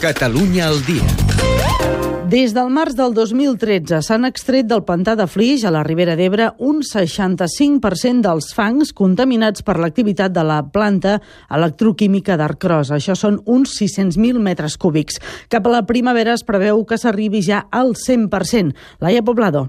Catalunya al dia. Des del març del 2013 s'han extret del pantà de Flix a la Ribera d'Ebre un 65% dels fangs contaminats per l'activitat de la planta electroquímica d'Arcros. Això són uns 600.000 metres cúbics. Cap a la primavera es preveu que s'arribi ja al 100%. Laia Poblado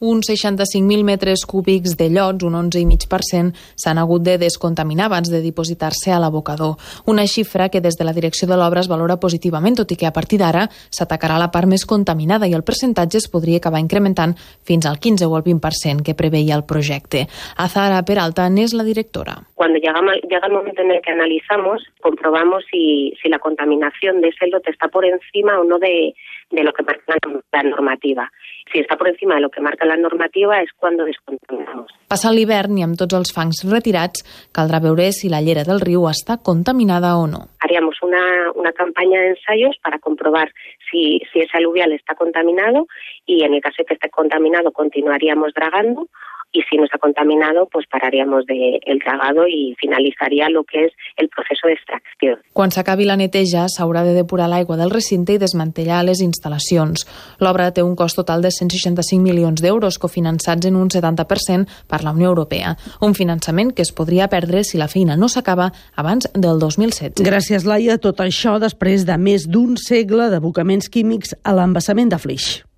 uns 65.000 metres cúbics de llots, un 11,5%, s'han hagut de descontaminar abans de dipositar-se a l'abocador. Una xifra que des de la direcció de l'obra es valora positivament, tot i que a partir d'ara s'atacarà la part més contaminada i el percentatge es podria acabar incrementant fins al 15 o al 20% que preveia el projecte. Azara Peralta n'és la directora. Cuando llega, llega el momento en el que analizamos, comprobamos si, si la contaminación de ese lote está por encima o no de, de lo que marca la normativa. Si está por encima de lo que marca la normativa es cuando descontaminamos. Passant l'hivern i amb tots els fangs retirats, caldrà veure si la llera del riu està contaminada o no. Haríamos una, una campaña de ensayos para comprobar si, si ese aluvial está contaminado y en el caso de que esté contaminado continuaríamos dragando y si no está contaminado, pues pararíamos de el dragado y finalizaría lo que es el proceso de extracción. Quan s'acabi la neteja, s'haurà de depurar l'aigua del recinte i desmantellar les instal·lacions. L'obra té un cost total de 165 milions d'euros, cofinançats en un 70% per la Unió Europea. Un finançament que es podria perdre si la feina no s'acaba abans del 2016. Gràcies, Laia. Tot això després de més d'un segle d'abocaments químics a l'embassament de Flix.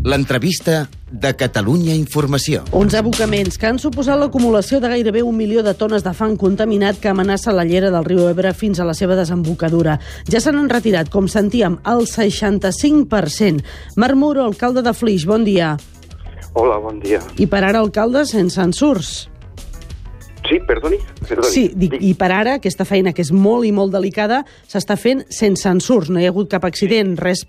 L'entrevista de Catalunya Informació. Uns abocaments que han suposat l'acumulació de gairebé un milió de tones de fang contaminat que amenaça la llera del riu Ebre fins a la seva desembocadura. Ja se n'han retirat, com sentíem, el 65%. Marc Muro, alcalde de Flix, bon dia. Hola, bon dia. I per ara alcalde sense ensurs. Sí, perdoni. perdoni. Sí, dic, i per ara aquesta feina, que és molt i molt delicada, s'està fent sense ensurs. No hi ha hagut cap accident, res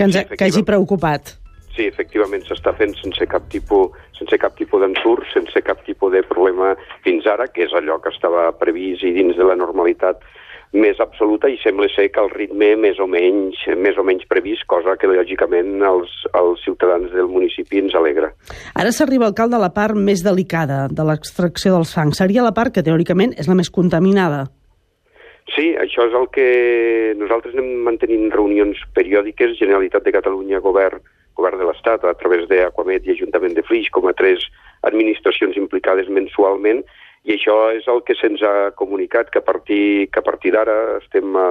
que, ens, Sí, que hagi preocupat. Sí, efectivament, s'està fent sense cap tipus sense cap tipus d'ensurt, sense cap tipus de problema fins ara, que és allò que estava previst i dins de la normalitat més absoluta i sembla ser que el ritme més o menys més o menys previst, cosa que lògicament els, els ciutadans del municipi ens alegra. Ara s'arriba al cal de la part més delicada de l'extracció dels fangs. Seria la part que teòricament és la més contaminada. Sí, això és el que nosaltres anem mantenint reunions periòdiques, Generalitat de Catalunya, Govern, Govern de l'Estat, a través d'Aquamet i Ajuntament de Flix, com a tres administracions implicades mensualment, i això és el que se'ns ha comunicat, que a partir, que a partir d'ara, estem a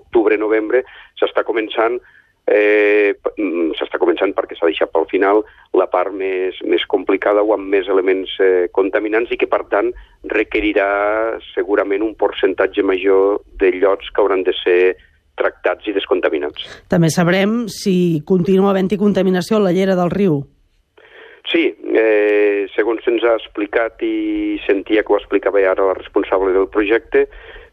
octubre-novembre, s'està començant eh, s'està començant perquè s'ha deixat pel final la part més, més complicada o amb més elements eh, contaminants i que, per tant, requerirà segurament un percentatge major de llots que hauran de ser tractats i descontaminats. També sabrem si continua havent-hi contaminació a la llera del riu. Sí, eh, segons se'ns ha explicat i sentia que ho explicava ara la responsable del projecte,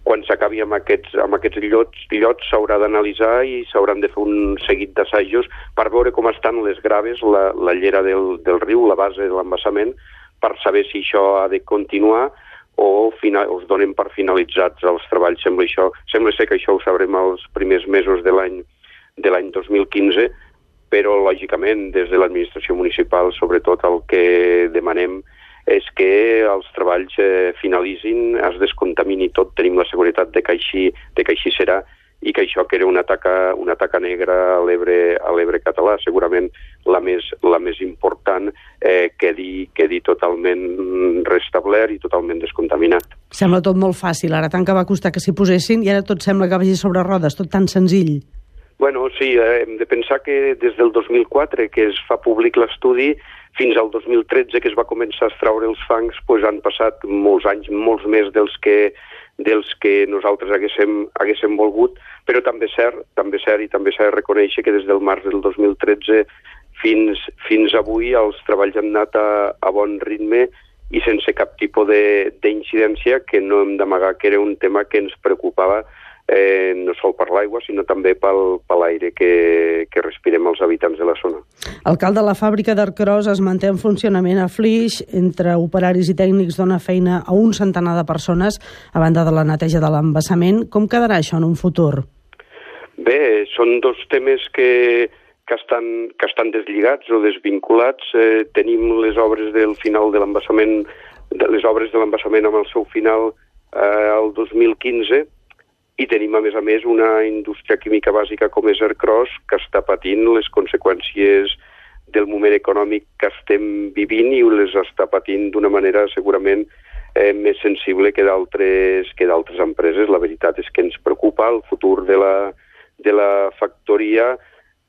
quan s'acabi amb aquests, amb aquests llots, llots s'haurà d'analitzar i s'hauran de fer un seguit d'assajos per veure com estan les graves, la, la llera del, del riu, la base de l'embassament, per saber si això ha de continuar o final, us donen per finalitzats els treballs. Sembla, això, sembla ser que això ho sabrem els primers mesos de l'any de l'any 2015, però lògicament des de l'administració municipal sobretot el que demanem és que els treballs eh, finalitzin, es descontamini tot, tenim la seguretat de que així, de que així serà i que això que era una taca, una taca negra a l'Ebre a l'Ebre català, segurament la més, la més important, eh, quedi, quedi totalment restablert i totalment descontaminat. Sembla tot molt fàcil. Ara tant que va costar que s'hi posessin i ara tot sembla que vagi sobre rodes, tot tan senzill. Bueno, sí, eh, hem de pensar que des del 2004 que es fa públic l'estudi fins al 2013 que es va començar a extraure els fangs, doncs han passat molts anys, molts més dels que dels que nosaltres haguéssim, haguéssim volgut, però també és cert, també és cert i també s'ha de reconèixer que des del març del 2013 fins, fins avui els treballs han anat a, a bon ritme i sense cap tipus d'incidència que no hem d'amagar que era un tema que ens preocupava eh, no sol per l'aigua, sinó també pel, per l'aire que, que respirem els habitants de la zona. Alcalde, la fàbrica d'Arcros es manté en funcionament a Flix. Entre operaris i tècnics dona feina a un centenar de persones a banda de la neteja de l'embassament. Com quedarà això en un futur? Bé, són dos temes que, que, estan, que estan deslligats o desvinculats. Eh, tenim les obres del final de l'embassament, les obres de l'embassament amb el seu final eh, el 2015, i tenim, a més a més, una indústria química bàsica com és Aircross que està patint les conseqüències del moment econòmic que estem vivint i les està patint d'una manera segurament eh, més sensible que d'altres que d'altres empreses. La veritat és que ens preocupa el futur de la, de la factoria.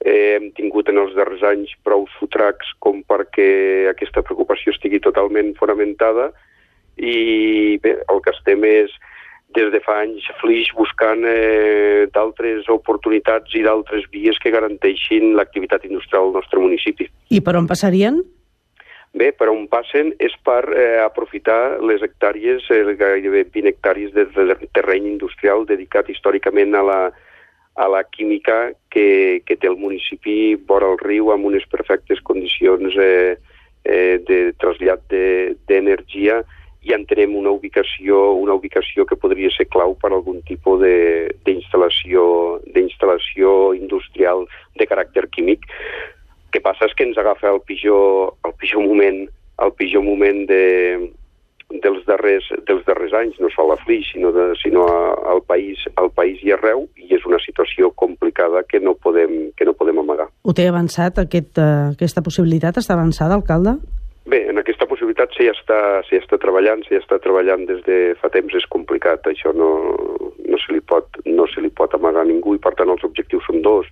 Eh, hem tingut en els darrers anys prou sotracs com perquè aquesta preocupació estigui totalment fonamentada i bé, el que estem és des de fa anys Flix buscant eh, d'altres oportunitats i d'altres vies que garanteixin l'activitat industrial del nostre municipi. I per on passarien? Bé, per on passen és per eh, aprofitar les hectàrees, eh, gairebé 20 hectàrees de, de terreny industrial dedicat històricament a la, a la química que, que té el municipi vora el riu amb unes perfectes condicions eh, eh, de trasllat d'energia de, entenem una ubicació, una ubicació que podria ser clau per algun tipus d'instal·lació d'instal·lació industrial de caràcter químic que passa és que ens agafa el pitjor, el pitjor moment, el pitjor moment de, dels, darrers, dels darrers anys, no sol a Flix, sinó, de, sinó a, al, país, al país i arreu, i és una situació complicada que no podem, que no podem amagar. Ho té avançat, aquest, uh, aquesta possibilitat? Està avançada, alcalde? Bé, en aquesta possibilitat s'hi està, està treballant, s'hi està treballant des de fa temps, és complicat, això no, no, se li pot, no se li pot amagar a ningú, i per tant els objectius són dos,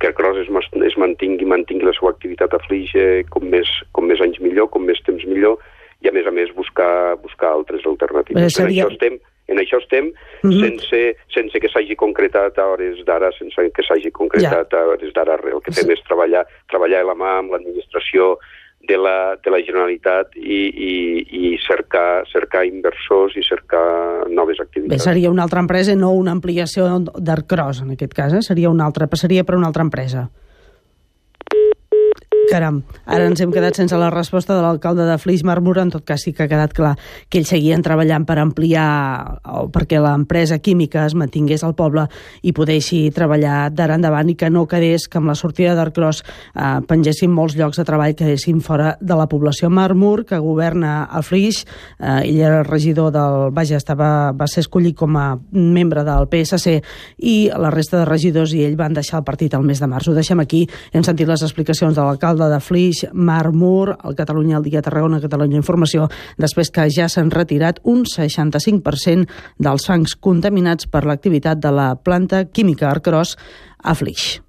que el Cross es, es mantingui, mantingui la seva activitat a Flix eh, com, més, com més anys millor, com més temps millor, i a més a més buscar, buscar altres alternatives. seria... En això estem, en això estem mm -hmm. sense, sense que s'hagi concretat a hores d'ara, sense que s'hagi concretat ja. a hores d'ara. El que fem és treballar, treballar a la mà amb l'administració de la, de la Generalitat i, i, i cercar, cercar inversors i cercar noves activitats. Bé, seria una altra empresa, no una ampliació d'Arcros, en aquest cas, eh? seria una altra, passaria per una altra empresa. Caram, ara ens hem quedat sense la resposta de l'alcalde de Flix Marmura, en tot cas sí que ha quedat clar que ells seguien treballant per ampliar o perquè l'empresa química es mantingués al poble i podeixi treballar d'ara endavant i que no quedés que amb la sortida d'Arcros eh, pengessin molts llocs de treball que quedessin fora de la població. Marmur, que governa a Flix, eh, ell era el regidor del... Vaja, estava, va ser escollit com a membre del PSC i la resta de regidors i ell van deixar el partit el mes de març. Ho deixem aquí. Hem sentit les explicacions de l'alcalde l'alcalde de Flix, Marc Mur, el Catalunya al dia Tarragona, Catalunya Informació, després que ja s'han retirat un 65% dels fangs contaminats per l'activitat de la planta química Arcros a Flix.